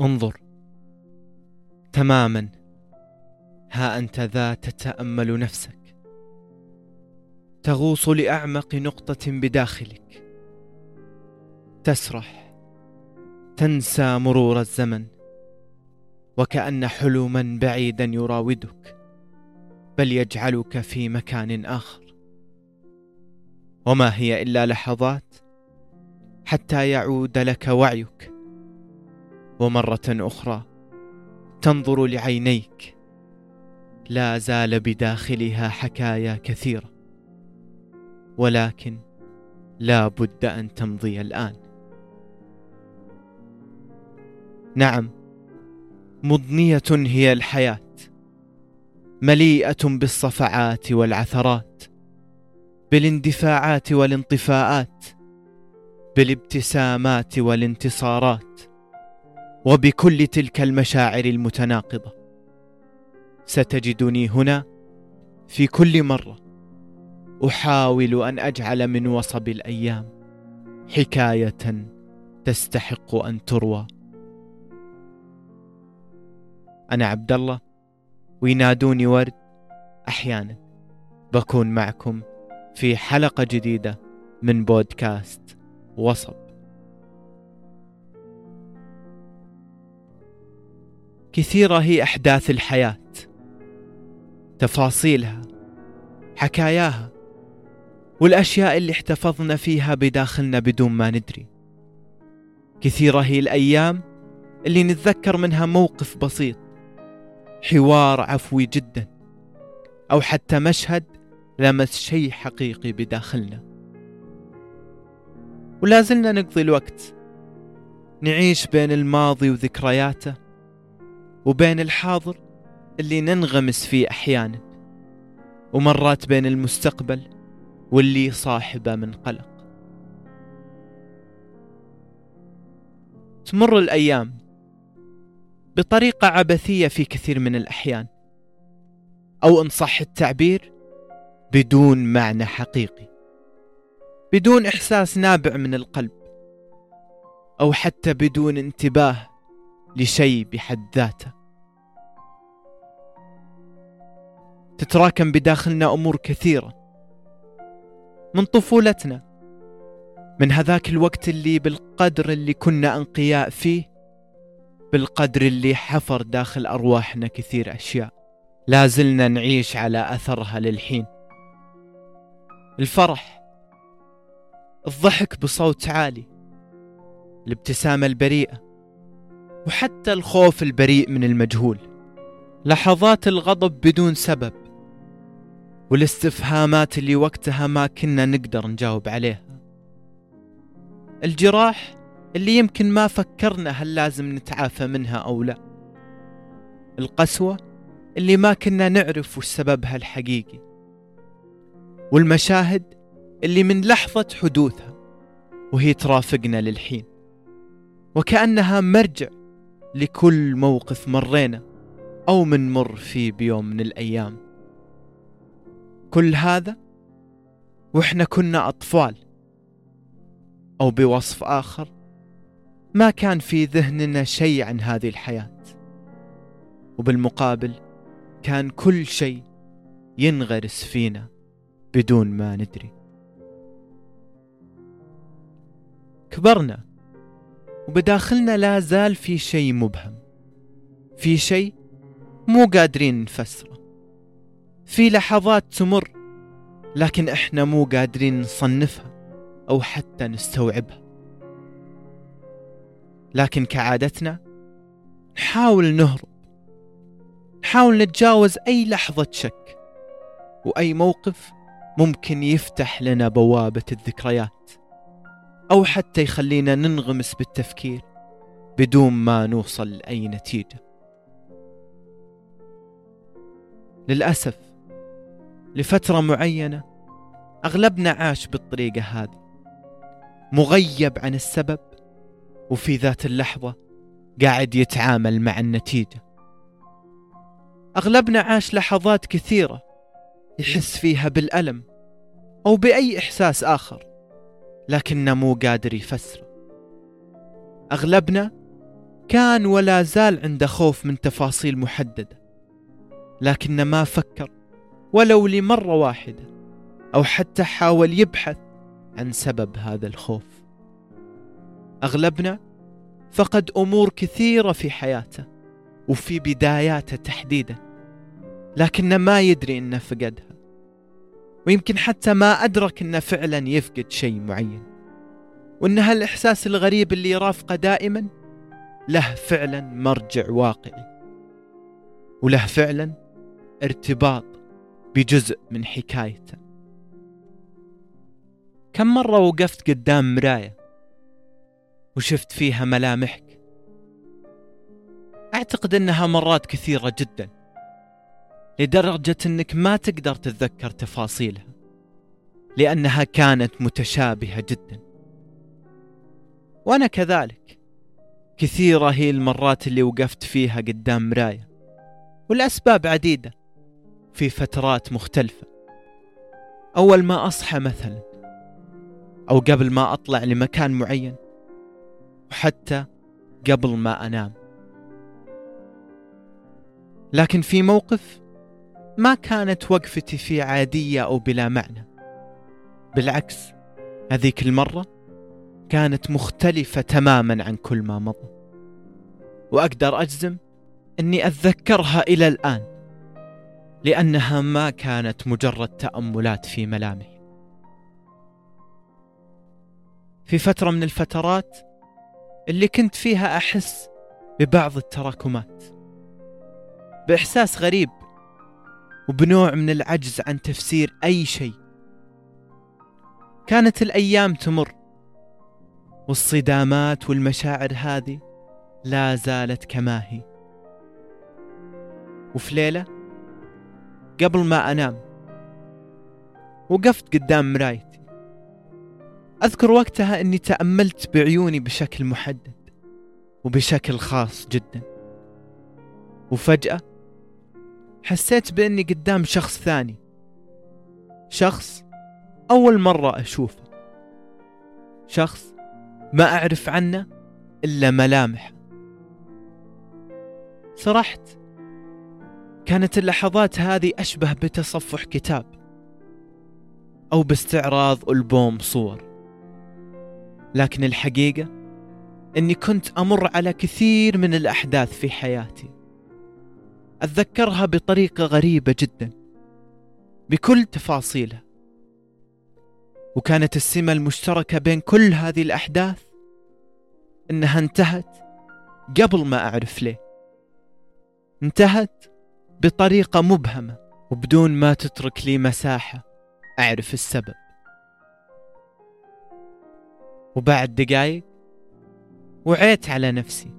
انظر. تماما. ها أنت ذا تتأمل نفسك. تغوص لأعمق نقطة بداخلك. تسرح. تنسى مرور الزمن. وكأن حلما بعيدا يراودك. بل يجعلك في مكان آخر. وما هي إلا لحظات. حتى يعود لك وعيك. ومرة أخرى تنظر لعينيك. لا زال بداخلها حكايا كثيرة. ولكن لا بد أن تمضي الآن. نعم مضنية هي الحياة. مليئة بالصفعات والعثرات بالاندفاعات والانطفاءات بالابتسامات والانتصارات. وبكل تلك المشاعر المتناقضة ستجدني هنا في كل مرة أحاول أن أجعل من وصب الأيام حكاية تستحق أن تروى. أنا عبد الله وينادوني ورد. أحيانا بكون معكم في حلقة جديدة من بودكاست وصب. كثيرة هي أحداث الحياة تفاصيلها حكاياها والأشياء اللي احتفظنا فيها بداخلنا بدون ما ندري. كثيرة هي الأيام اللي نتذكر منها موقف بسيط حوار عفوي جدا أو حتى مشهد لمس شيء حقيقي بداخلنا. ولا زلنا نقضي الوقت نعيش بين الماضي وذكرياته وبين الحاضر اللي ننغمس فيه أحيانا ومرات بين المستقبل واللي صاحبه من قلق. تمر الأيام بطريقة عبثية في كثير من الأحيان أو إن صح التعبير بدون معنى حقيقي بدون إحساس نابع من القلب أو حتى بدون انتباه لشيء بحد ذاته. تتراكم بداخلنا أمور كثيرة. من طفولتنا من هذاك الوقت اللي بالقدر اللي كنا أنقياء فيه بالقدر اللي حفر داخل أرواحنا كثير أشياء. لازلنا نعيش على أثرها للحين. الفرح الضحك بصوت عالي الابتسامة البريئة وحتى الخوف البريء من المجهول. لحظات الغضب بدون سبب. والاستفهامات اللي وقتها ما كنا نقدر نجاوب عليها. الجراح اللي يمكن ما فكرنا هل لازم نتعافى منها أو لا. القسوة اللي ما كنا نعرف وش سببها الحقيقي. والمشاهد اللي من لحظة حدوثها وهي ترافقنا للحين. وكأنها مرجع لكل موقف مرينا أو منمر فيه بيوم من الأيام. كل هذا وإحنا كنا أطفال أو بوصف آخر ما كان في ذهننا شيء عن هذه الحياة. وبالمقابل كان كل شيء ينغرس فينا بدون ما ندري. كبرنا وبداخلنا لا زال في شيء مبهم في شيء مو قادرين نفسره في لحظات تمر لكن إحنا مو قادرين نصنفها أو حتى نستوعبها. لكن كعادتنا نحاول نهرب نحاول نتجاوز أي لحظة شك وأي موقف ممكن يفتح لنا بوابة الذكريات أو حتى يخلينا ننغمس بالتفكير بدون ما نوصل لأي نتيجة. للأسف لفترة معينة أغلبنا عاش بالطريقة هذه مغيب عن السبب وفي ذات اللحظة قاعد يتعامل مع النتيجة. أغلبنا عاش لحظات كثيرة يحس فيها بالألم أو بأي إحساس آخر لكنه مو قادر يفسره. أغلبنا كان ولا زال عنده خوف من تفاصيل محددة لكن ما فكر ولو لمرة واحدة أو حتى حاول يبحث عن سبب هذا الخوف. أغلبنا فقد أمور كثيرة في حياته وفي بداياته تحديدا لكنه ما يدري إنه فقدها ويمكن حتى ما أدرك إنه فعلا يفقد شيء معين وإن هالإحساس الغريب اللي يرافقه دائما له فعلا مرجع واقعي وله فعلا ارتباط بجزء من حكايته. كم مرة وقفت قدام مراية وشفت فيها ملامحك؟ أعتقد أنها مرات كثيرة جدا لدرجة أنك ما تقدر تتذكر تفاصيلها لأنها كانت متشابهة جدا. وأنا كذلك كثيرة هي المرات اللي وقفت فيها قدام مراية والأسباب عديدة. في فترات مختلفة. أول ما أصحى مثلا أو قبل ما أطلع لمكان معين وحتى قبل ما أنام. لكن في موقف ما كانت وقفتي فيه عادية أو بلا معنى. بالعكس هذيك المرة كانت مختلفة تماما عن كل ما مضى. وأقدر أجزم أني أتذكرها إلى الآن. لأنها ما كانت مجرد تأملات في ملامحي في فترة من الفترات اللي كنت فيها أحس ببعض التراكمات بإحساس غريب وبنوع من العجز عن تفسير أي شيء. كانت الأيام تمر والصدامات والمشاعر هذه لا زالت كما هي. وفي ليلة قبل ما أنام. وقفت قدام مرايتي. أذكر وقتها أني تأملت بعيوني بشكل محدد وبشكل خاص جدا. وفجأة حسيت بأني قدام شخص ثاني. شخص أول مرة أشوفه. شخص ما أعرف عنه إلا ملامح سرحت كانت اللحظات هذه أشبه بتصفح كتاب أو باستعراض ألبوم صور. لكن الحقيقة أني كنت أمر على كثير من الأحداث في حياتي. أتذكرها بطريقة غريبة جدا بكل تفاصيلها. وكانت السمة المشتركة بين كل هذه الأحداث إنها انتهت قبل ما أعرف ليه. انتهت بطريقة مبهمة وبدون ما تترك لي مساحة أعرف السبب. وبعد دقايق وعيت على نفسي.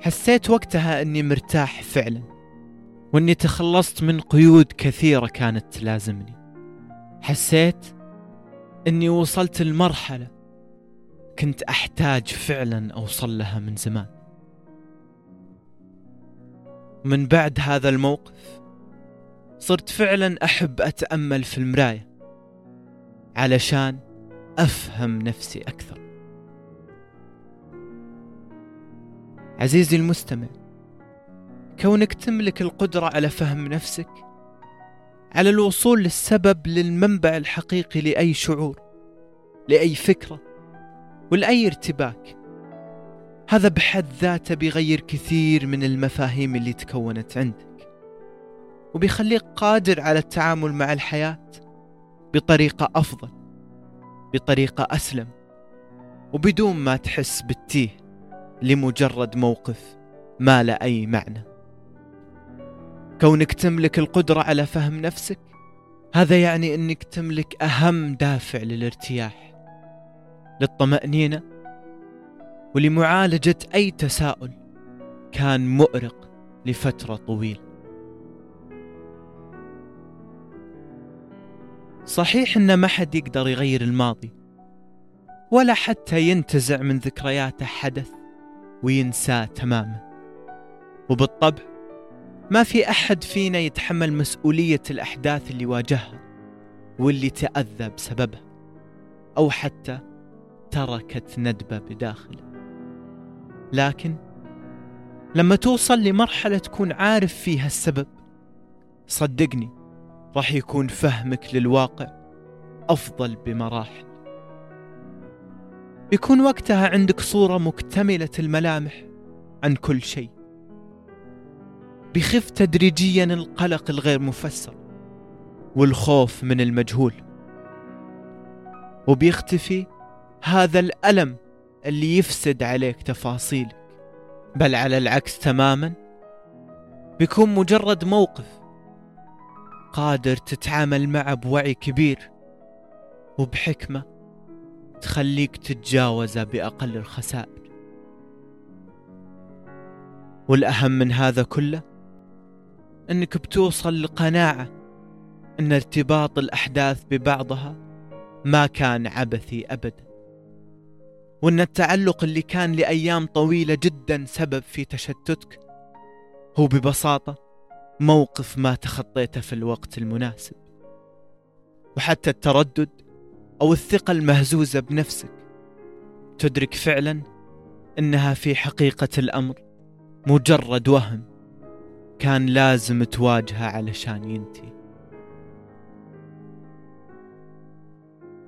حسيت وقتها أني مرتاح فعلا وأني تخلصت من قيود كثيرة كانت تلازمني. حسيت أني وصلت لمرحلة كنت أحتاج فعلا أوصل لها من زمان. من بعد هذا الموقف صرت فعلا أحب أتأمل في المراية علشان أفهم نفسي أكثر. عزيزي المستمع كونك تملك القدرة على فهم نفسك على الوصول للسبب للمنبع الحقيقي لأي شعور لأي فكرة ولأي ارتباك هذا بحد ذاته بيغير كثير من المفاهيم اللي تكونت عندك وبيخليك قادر على التعامل مع الحياة بطريقة أفضل بطريقة أسلم وبدون ما تحس بالتيه لمجرد موقف ما له أي معنى. كونك تملك القدرة على فهم نفسك هذا يعني أنك تملك أهم دافع للارتياح للطمأنينة ولمعالجة أي تساؤل كان مؤرق لفترة طويلة. صحيح إن ما حد يقدر يغير الماضي ولا حتى ينتزع من ذكرياته حدث وينساه تماما. وبالطبع ما في أحد فينا يتحمل مسؤولية الأحداث اللي واجهها واللي تأذى بسببها أو حتى تركت ندبة بداخله. لكن لما توصل لمرحلة تكون عارف فيها السبب صدقني راح يكون فهمك للواقع أفضل بمراحل. بيكون وقتها عندك صورة مكتملة الملامح عن كل شيء بيخف تدريجيا القلق الغير مفسر والخوف من المجهول وبيختفي هذا الألم اللي يفسد عليك تفاصيلك. بل على العكس تماما بيكون مجرد موقف قادر تتعامل معه بوعي كبير وبحكمة تخليك تتجاوزه بأقل الخسائر. والأهم من هذا كله أنك بتوصل لقناعة أن ارتباط الأحداث ببعضها ما كان عبثي أبدا. وأن التعلق اللي كان لأيام طويلة جدا سبب في تشتتك هو ببساطة موقف ما تخطيته في الوقت المناسب. وحتى التردد أو الثقة المهزوزة بنفسك تدرك فعلا أنها في حقيقة الأمر مجرد وهم كان لازم تواجهه علشان ينتهي.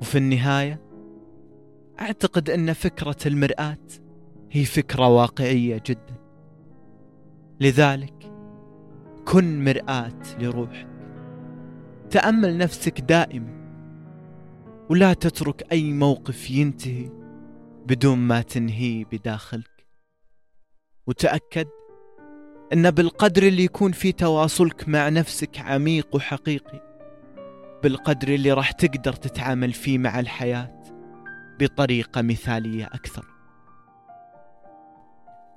وفي النهاية أعتقد أن فكرة المرآة هي فكرة واقعية جدا. لذلك كن مرآة لروحك. تأمل نفسك دائما ولا تترك أي موقف ينتهي بدون ما تنهيه بداخلك. وتأكد أن بالقدر اللي يكون في تواصلك مع نفسك عميق وحقيقي بالقدر اللي راح تقدر تتعامل فيه مع الحياة بطريقة مثالية أكثر.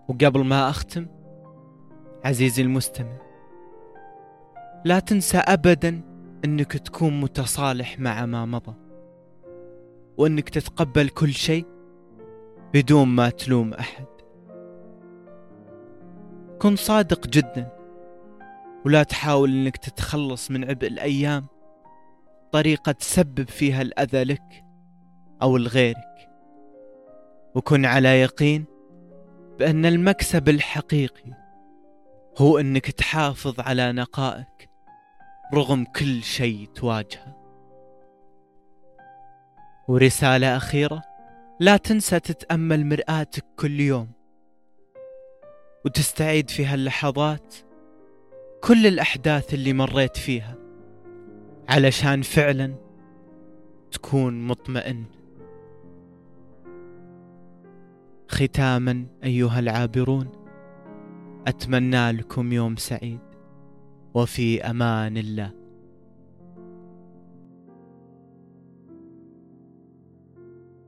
وقبل ما أختم عزيزي المستمع لا تنسى أبدا أنك تكون متصالح مع ما مضى وأنك تتقبل كل شيء بدون ما تلوم أحد. كن صادق جدا ولا تحاول أنك تتخلص من عبء الأيام. طريقة تسبب فيها الأذى لك أو لغيرك. وكن على يقين بأن المكسب الحقيقي هو أنك تحافظ على نقائك رغم كل شيء تواجهه. ورسالة أخيرة لا تنسى تتأمل مرآتك كل يوم وتستعيد في هاللحظات كل الأحداث اللي مريت فيها علشان فعلا تكون مطمئن ختاما أيها العابرون أتمنى لكم يوم سعيد وفي أمان الله.